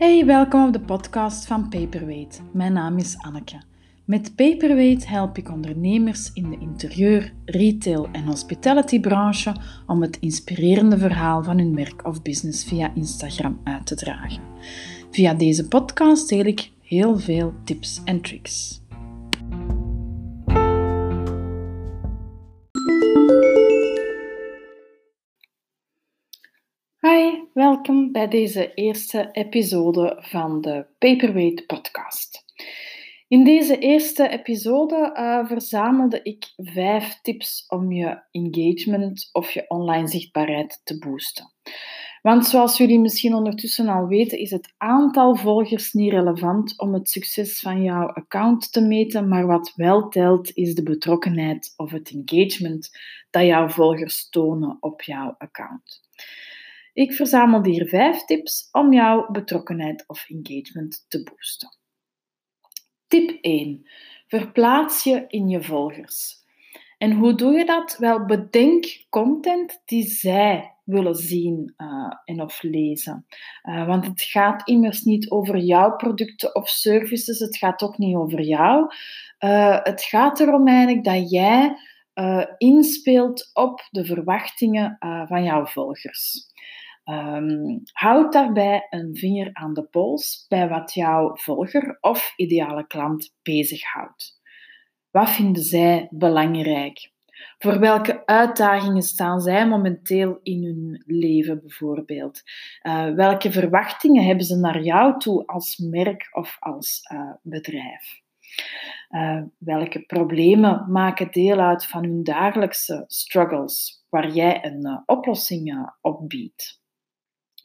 Hey, welkom op de podcast van Paperweight. Mijn naam is Anneke. Met Paperweight help ik ondernemers in de interieur, retail en hospitality branche om het inspirerende verhaal van hun werk of business via Instagram uit te dragen. Via deze podcast deel ik heel veel tips en tricks. Hi, welkom bij deze eerste episode van de Paperweight podcast. In deze eerste episode uh, verzamelde ik vijf tips om je engagement of je online zichtbaarheid te boosten. Want zoals jullie misschien ondertussen al weten, is het aantal volgers niet relevant om het succes van jouw account te meten, maar wat wel telt is de betrokkenheid of het engagement dat jouw volgers tonen op jouw account. Ik verzamel hier vijf tips om jouw betrokkenheid of engagement te boosten. Tip 1. Verplaats je in je volgers. En hoe doe je dat? Wel, bedenk content die zij willen zien uh, en of lezen. Uh, want het gaat immers niet over jouw producten of services, het gaat ook niet over jou. Uh, het gaat erom eigenlijk dat jij inspeelt op de verwachtingen van jouw volgers. Um, houd daarbij een vinger aan de pols bij wat jouw volger of ideale klant bezighoudt. Wat vinden zij belangrijk? Voor welke uitdagingen staan zij momenteel in hun leven bijvoorbeeld? Uh, welke verwachtingen hebben ze naar jou toe als merk of als uh, bedrijf? Uh, welke problemen maken deel uit van hun dagelijkse struggles waar jij een oplossing op biedt?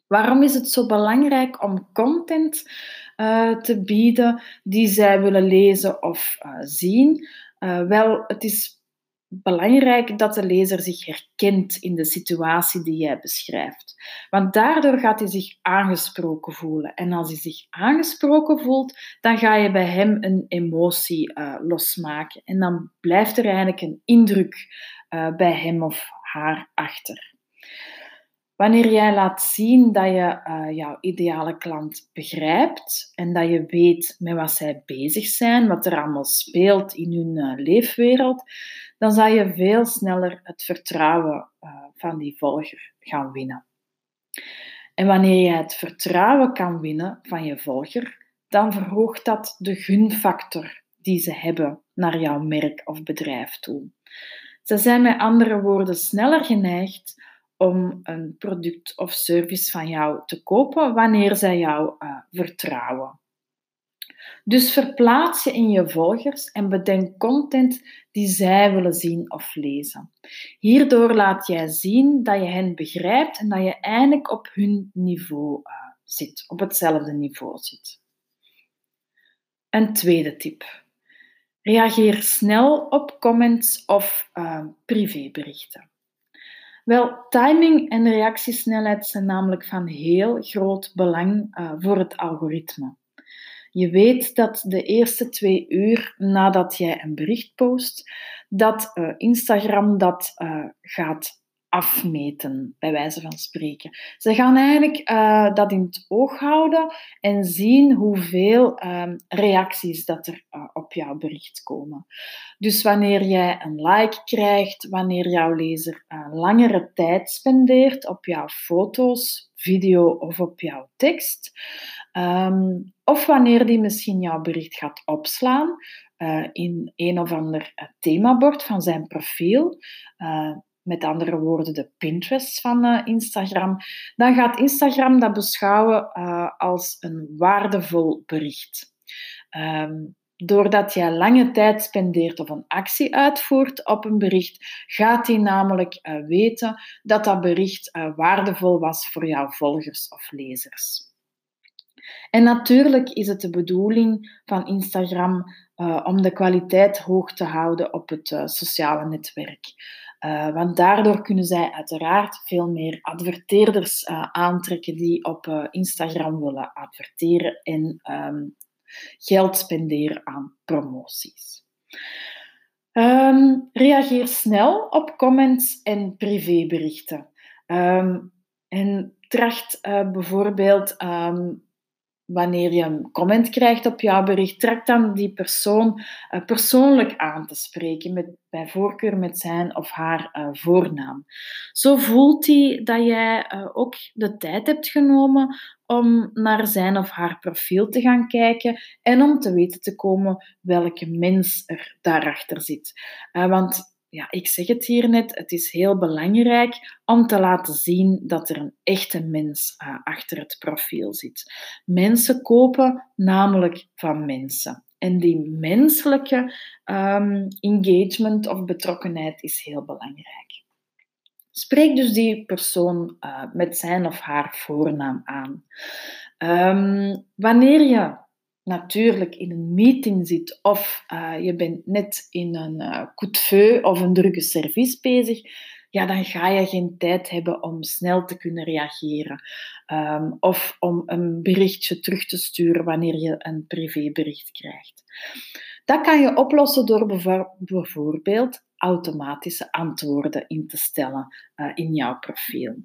Waarom is het zo belangrijk om content uh, te bieden die zij willen lezen of uh, zien? Uh, wel, het is belangrijk dat de lezer zich herkent in de situatie die jij beschrijft. Want daardoor gaat hij zich aangesproken voelen. En als hij zich aangesproken voelt, dan ga je bij hem een emotie losmaken. En dan blijft er eigenlijk een indruk bij hem of haar achter. Wanneer jij laat zien dat je uh, jouw ideale klant begrijpt en dat je weet met wat zij bezig zijn, wat er allemaal speelt in hun uh, leefwereld, dan zal je veel sneller het vertrouwen uh, van die volger gaan winnen. En wanneer je het vertrouwen kan winnen van je volger, dan verhoogt dat de gunfactor die ze hebben naar jouw merk of bedrijf toe. Ze zijn met andere woorden sneller geneigd om een product of service van jou te kopen wanneer zij jou uh, vertrouwen. Dus verplaats je in je volgers en bedenk content die zij willen zien of lezen. Hierdoor laat jij zien dat je hen begrijpt en dat je eindelijk op hun niveau uh, zit, op hetzelfde niveau zit. Een tweede tip. Reageer snel op comments of uh, privéberichten. Wel, timing en reactiesnelheid zijn namelijk van heel groot belang uh, voor het algoritme. Je weet dat de eerste twee uur nadat jij een bericht post, dat uh, Instagram dat uh, gaat afmeten, bij wijze van spreken. Ze gaan eigenlijk uh, dat in het oog houden en zien hoeveel uh, reacties dat er uh, op jouw bericht komen. Dus wanneer jij een like krijgt, wanneer jouw lezer langere tijd spendeert op jouw foto's, video of op jouw tekst, um, of wanneer die misschien jouw bericht gaat opslaan in een of ander themabord van zijn profiel, met andere woorden de Pinterest van uh, Instagram, dan gaat Instagram dat beschouwen uh, als een waardevol bericht. Um, doordat jij lange tijd spendeert of een actie uitvoert op een bericht, gaat hij namelijk uh, weten dat dat bericht waardevol was voor jouw volgers of lezers. En natuurlijk is het de bedoeling van Instagram om de kwaliteit hoog te houden op het sociale netwerk. Uh, want daardoor kunnen zij uiteraard veel meer adverteerders uh, aantrekken die op uh, Instagram willen adverteren en um, geld spenderen aan promoties. Um, reageer snel op comments en privéberichten. Um, en tracht bijvoorbeeld wanneer je een comment krijgt op jouw bericht, trek dan die persoon uh, persoonlijk aan te spreken, met, bij voorkeur met zijn of haar uh, voornaam. Zo voelt hij dat jij uh, ook de tijd hebt genomen om naar zijn of haar profiel te gaan kijken en om te weten te komen welke mens er daarachter zit. want ja, ik zeg het hier net, het is heel belangrijk om te laten zien dat er een echte mens uh, achter het profiel zit. Mensen kopen namelijk van mensen. En die menselijke um, engagement of betrokkenheid is heel belangrijk. Spreek dus die persoon uh, met zijn of haar voornaam aan. Um, wanneer je natuurlijk in een meeting zit of uh, je bent net in een uh, coup de feu of een drukke service bezig, ja, dan ga je geen tijd hebben om snel te kunnen reageren. Um, of om een berichtje terug te sturen wanneer je een privébericht krijgt. Dat kan je oplossen door bijvoorbeeld automatische antwoorden in te stellen uh, in jouw profiel.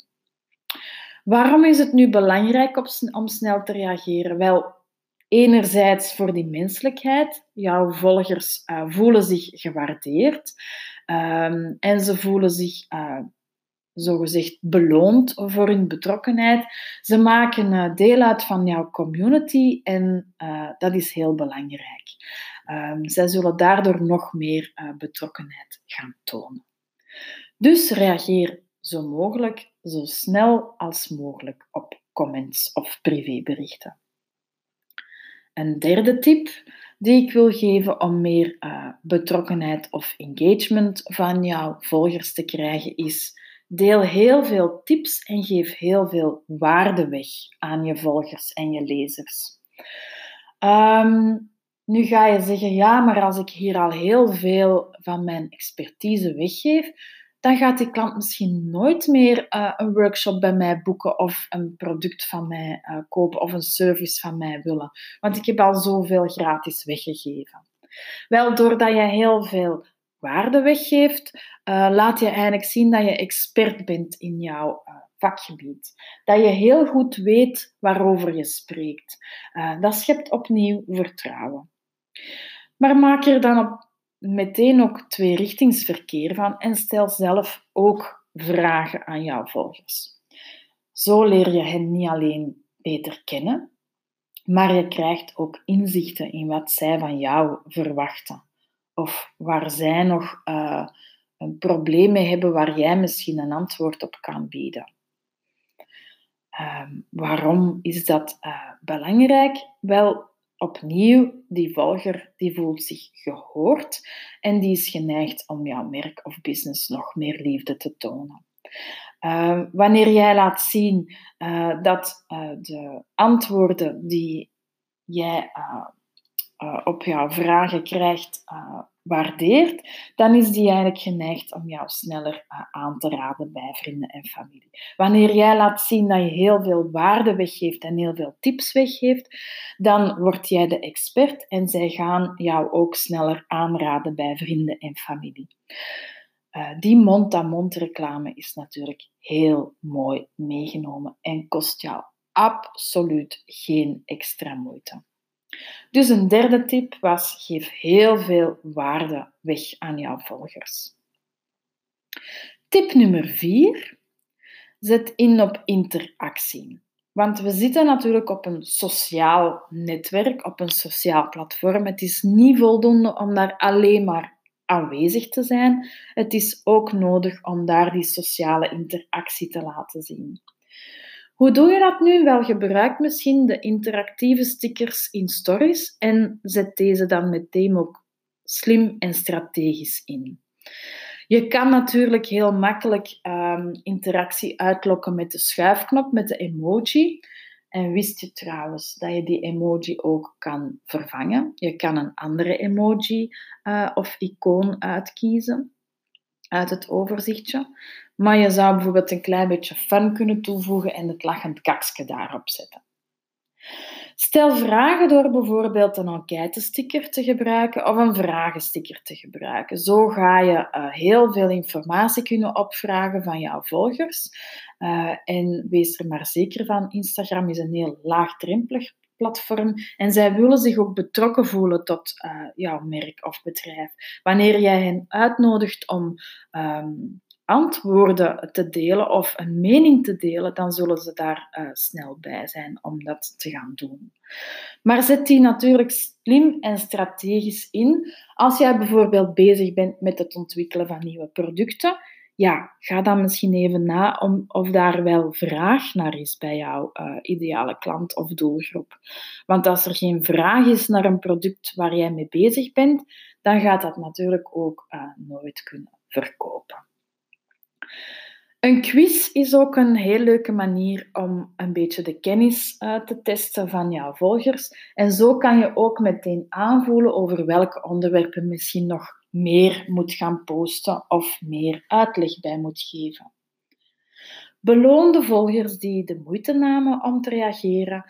Waarom is het nu belangrijk om snel te reageren? Wel, enerzijds voor die menselijkheid. Jouw volgers uh, voelen zich gewaardeerd um, en ze voelen zich uh, zogezegd beloond voor hun betrokkenheid. Ze maken uh, deel uit van jouw community en dat is heel belangrijk. Um, zij zullen daardoor nog meer betrokkenheid gaan tonen. Dus reageer zo mogelijk, zo snel als mogelijk op comments of privéberichten. Een derde tip die ik wil geven om meer uh, betrokkenheid of engagement van jouw volgers te krijgen is deel heel veel tips en geef heel veel waarde weg aan je volgers en je lezers. Um, nu ga je zeggen, ja, maar als ik hier al heel veel van mijn expertise weggeef, dan gaat die klant misschien nooit meer uh, een workshop bij mij boeken of een product van mij uh, kopen of een service van mij willen. Want ik heb al zoveel gratis weggegeven. Wel, doordat je heel veel waarde weggeeft, uh, laat je eigenlijk zien dat je expert bent in jouw vakgebied. Dat je heel goed weet waarover je spreekt. dat schept opnieuw vertrouwen. Maar maak er dan op meteen ook tweerichtingsverkeer van en stel zelf ook vragen aan jouw volgers. Zo leer je hen niet alleen beter kennen, maar je krijgt ook inzichten in wat zij van jou verwachten. Of waar zij nog uh, een probleem mee hebben waar jij misschien een antwoord op kan bieden. Uh, waarom is dat uh, belangrijk? Wel, opnieuw, die volger die voelt zich gehoord en die is geneigd om jouw merk of business nog meer liefde te tonen. Uh, wanneer jij laat zien uh, dat uh, de antwoorden die jij op jouw vragen krijgt waardeert, dan is die eigenlijk geneigd om jou sneller eh, aan te raden bij vrienden en familie. Wanneer jij laat zien dat je heel veel waarde weggeeft en heel veel tips weggeeft, dan word jij de expert en zij gaan jou ook sneller aanraden bij vrienden en familie. Uh, die mond-aan-mond reclame is natuurlijk heel mooi meegenomen en kost jou absoluut geen extra moeite. Dus een derde tip was: geef heel veel waarde weg aan jouw volgers. Tip nummer vier: zet in op interactie. Want we zitten natuurlijk op een sociaal netwerk, op een sociaal platform. Het is niet voldoende om daar alleen maar aanwezig te zijn. Het is ook nodig om daar die sociale interactie te laten zien. Hoe doe je dat nu? Wel, gebruik misschien de interactieve stickers in stories en zet deze dan meteen ook slim en strategisch in. Je kan natuurlijk heel makkelijk um, interactie uitlokken met de schuifknop, met de emoji. En wist je trouwens dat je die emoji ook kan vervangen? Je kan een andere emoji uh, of icoon uitkiezen uit het overzichtje. Maar je zou bijvoorbeeld een klein beetje fun kunnen toevoegen en het lachend kaksje daarop zetten. Stel vragen door bijvoorbeeld een enquête-sticker te gebruiken of een vragensticker te gebruiken. Zo ga je uh, heel veel informatie kunnen opvragen van jouw volgers. Uh, en wees er maar zeker van, Instagram is een heel laagdrempelig platform en zij willen zich ook betrokken voelen tot uh, jouw merk of bedrijf. Wanneer jij hen uitnodigt om ehm, antwoorden te delen of een mening te delen, dan zullen ze daar uh, snel bij zijn om dat te gaan doen. Maar zet die natuurlijk slim en strategisch in. Als jij bijvoorbeeld bezig bent met het ontwikkelen van nieuwe producten, ja, ga dan misschien even na om, of daar wel vraag naar is bij jouw uh, ideale klant of doelgroep. Want als er geen vraag is naar een product waar jij mee bezig bent, dan gaat dat natuurlijk ook uh, nooit kunnen verkopen. Een quiz is ook een heel leuke manier om een beetje de kennis uh, te testen van jouw volgers. En zo kan je ook meteen aanvoelen over welke onderwerpen misschien nog meer moet gaan posten of meer uitleg bij moet geven. Beloon de volgers die de moeite namen om te reageren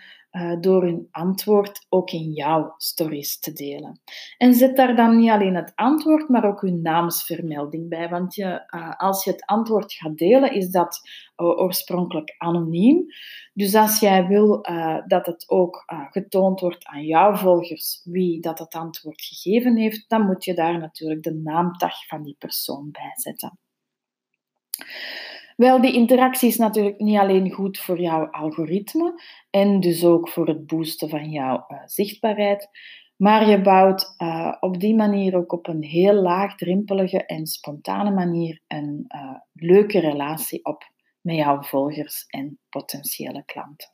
door hun antwoord ook in jouw stories te delen. En zet daar dan niet alleen het antwoord, maar ook hun naamsvermelding bij. Want je, uh, als je het antwoord gaat delen, is dat uh, oorspronkelijk anoniem. Dus als jij wil dat het ook getoond wordt aan jouw volgers wie dat het antwoord gegeven heeft, dan moet je daar natuurlijk de naamtag van die persoon bij zetten. Wel, die interactie is natuurlijk niet alleen goed voor jouw algoritme en dus ook voor het boosten van jouw uh, zichtbaarheid, maar je bouwt uh, op die manier ook op een heel laagdrempelige en spontane manier een uh, leuke relatie op met jouw volgers en potentiële klanten.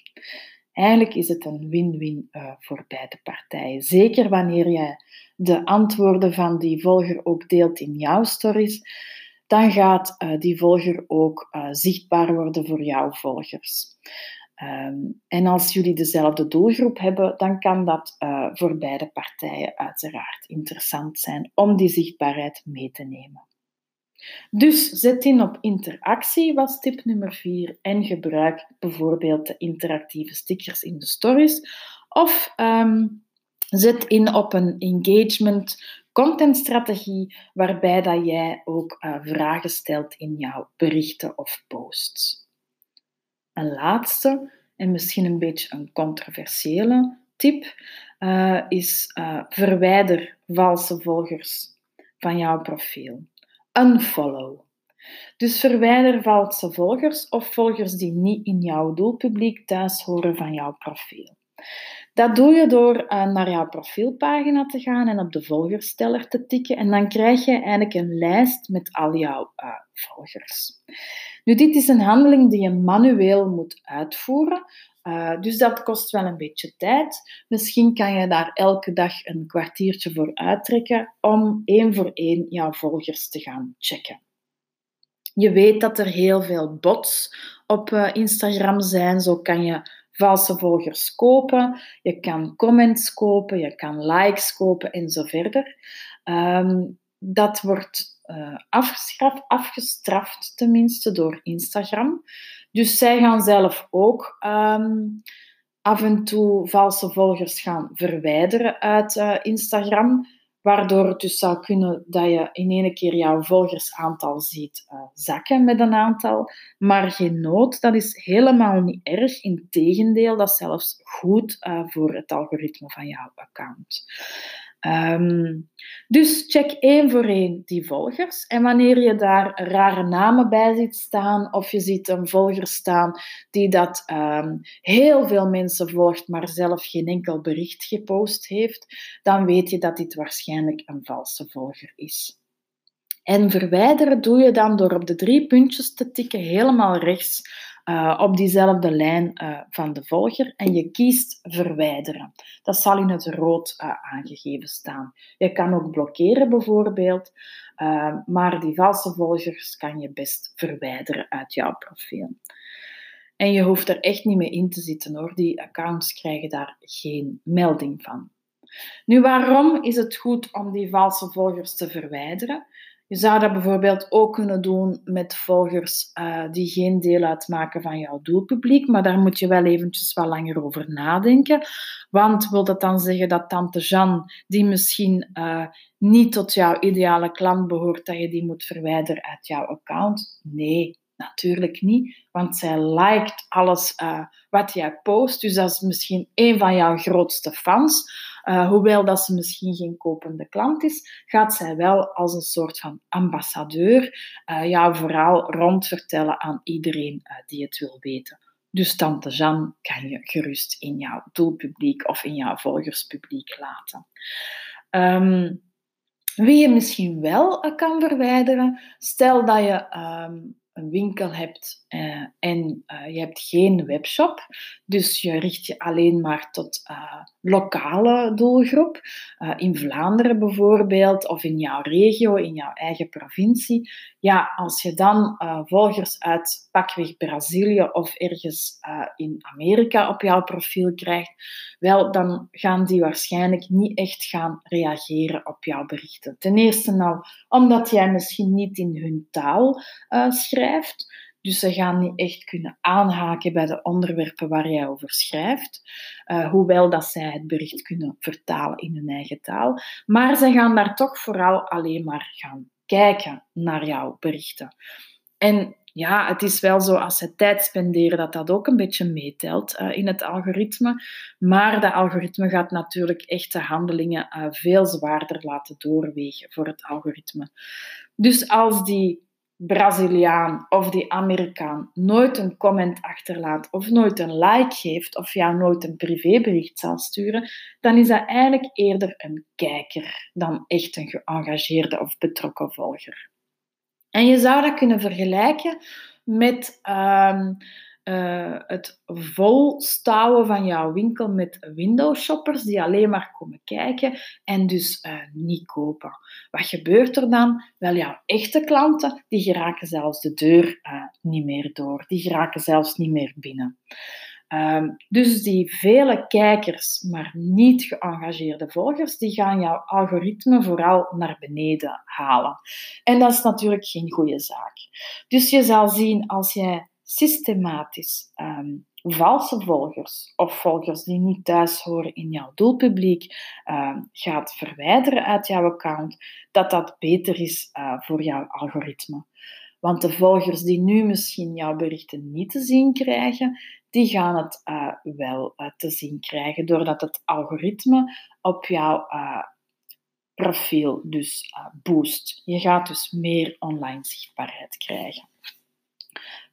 Eigenlijk is het een win-win voor beide partijen. Zeker wanneer je de antwoorden van die volger ook deelt in jouw stories dan gaat uh, die volger ook uh, zichtbaar worden voor jouw volgers. Um, en als jullie dezelfde doelgroep hebben, dan kan dat uh, voor beide partijen uiteraard interessant zijn om die zichtbaarheid mee te nemen. Dus zet in op interactie, was tip nummer 4, en gebruik bijvoorbeeld de interactieve stickers in de stories. Of um, zet in op een engagement contentstrategie waarbij dat jij ook uh, vragen stelt in jouw berichten of posts. Een laatste en misschien een beetje een controversiële tip uh, is uh, verwijder valse volgers van jouw profiel. Unfollow. Dus verwijder valse volgers of volgers die niet in jouw doelpubliek thuis horen van jouw profiel. Dat doe je door uh, naar jouw profielpagina te gaan en op de volgersteller te tikken. En dan krijg je eigenlijk een lijst met al jouw uh, volgers. Nu, dit is een handeling die je manueel moet uitvoeren. Uh, dus dat kost wel een beetje tijd. Misschien kan je daar elke dag een kwartiertje voor uittrekken om één voor één jouw volgers te gaan checken. Je weet dat er heel veel bots op Instagram zijn. Zo kan je valse volgers kopen, je kan comments kopen, je kan likes kopen en zo verder. Ehm, dat wordt uh, afgestraft, tenminste, door Instagram. Dus zij gaan zelf ook ehm, af en toe valse volgers gaan verwijderen uit uh, Instagram. Waardoor het dus zou kunnen dat je in één keer jouw volgersaantal ziet uh, zakken met een aantal. Maar geen nood, dat is helemaal niet erg. Integendeel, dat is zelfs goed uh, voor het algoritme van jouw account. Um, dus check één voor één die volgers. En wanneer je daar rare namen bij ziet staan, of je ziet een volger staan die dat um, heel veel mensen volgt, maar zelf geen enkel bericht gepost heeft, dan weet je dat dit waarschijnlijk een valse volger is. En verwijderen doe je dan door op de drie puntjes te tikken, helemaal rechts uh, op diezelfde lijn uh, van de volger en je kiest verwijderen. Dat zal in het rood uh, aangegeven staan. Je kan ook blokkeren bijvoorbeeld, maar die valse volgers kan je best verwijderen uit jouw profiel. En je hoeft er echt niet mee in te zitten hoor. Die accounts krijgen daar geen melding van. Nu, waarom is het goed om die valse volgers te verwijderen? Je zou dat bijvoorbeeld ook kunnen doen met volgers uh, die geen deel uitmaken van jouw doelpubliek, maar daar moet je wel eventjes wat langer over nadenken. Want wil dat dan zeggen dat tante Jeanne, die misschien uh, niet tot jouw ideale klant behoort, dat je die moet verwijderen uit jouw account? Nee, Natuurlijk niet, want zij liked alles uh, wat jij post. Dus dat is misschien een van jouw grootste fans. Uh, hoewel dat ze misschien geen kopende klant is, gaat zij wel als een soort van ambassadeur uh, jouw verhaal rondvertellen aan iedereen die het wil weten. Dus tante Jeanne kan je gerust in jouw doelpubliek of in jouw volgerspubliek laten. Um, wie je misschien wel kan verwijderen, stel dat je um, een winkel hebt uh, en uh, je hebt geen webshop, dus je richt je alleen maar tot uh, lokale doelgroep, in Vlaanderen bijvoorbeeld, of in jouw regio, in jouw eigen provincie. Ja, als je dan volgers uit pakweg Brazilië of ergens in Amerika op jouw profiel krijgt, wel, dan gaan die waarschijnlijk niet echt gaan reageren op jouw berichten. Ten eerste al omdat jij misschien niet in hun taal schrijft. Dus ze gaan niet echt kunnen aanhaken bij de onderwerpen waar jij over schrijft, uh, hoewel dat zij het bericht kunnen vertalen in hun eigen taal. Maar ze gaan daar toch vooral alleen maar gaan kijken naar jouw berichten. En ja, het is wel zo als ze tijd spenderen dat dat ook een beetje meetelt uh, in het algoritme. Maar dat algoritme gaat natuurlijk echte handelingen uh, veel zwaarder laten doorwegen voor het algoritme. Dus als die Braziliaan of die Amerikaan nooit een comment achterlaat of nooit een like geeft of jou nooit een privébericht zal sturen, dan is dat eigenlijk eerder een kijker dan echt een geëngageerde of betrokken volger. En je zou dat kunnen vergelijken met um, uh, het volstouwen van jouw winkel met window-shoppers die alleen maar komen kijken en dus uh, niet kopen. Wat gebeurt er dan? Wel, jouw echte klanten die geraken zelfs de deur uh, niet meer door. Die geraken zelfs niet meer binnen. Um, dus die vele kijkers, maar niet geëngageerde volgers, die gaan jouw algoritme vooral naar beneden halen. En dat is natuurlijk geen goede zaak. Dus je zal zien als jij systematisch um, valse volgers of volgers die niet thuis horen in jouw doelpubliek um, gaat verwijderen uit jouw account, dat dat beter is uh, voor jouw algoritme. Want de volgers die nu misschien jouw berichten niet te zien krijgen, die gaan het uh, wel uh, te zien krijgen, doordat het algoritme op jouw profiel dus boost. Je gaat dus meer online zichtbaarheid krijgen.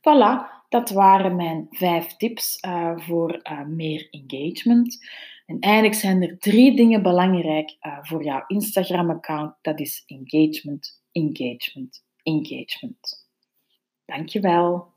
Voilà, dat waren mijn vijf tips eh, voor eh, meer engagement. En eigenlijk zijn er drie dingen belangrijk eh, voor jouw Instagram-account. Dat is engagement, engagement, engagement. Dankjewel.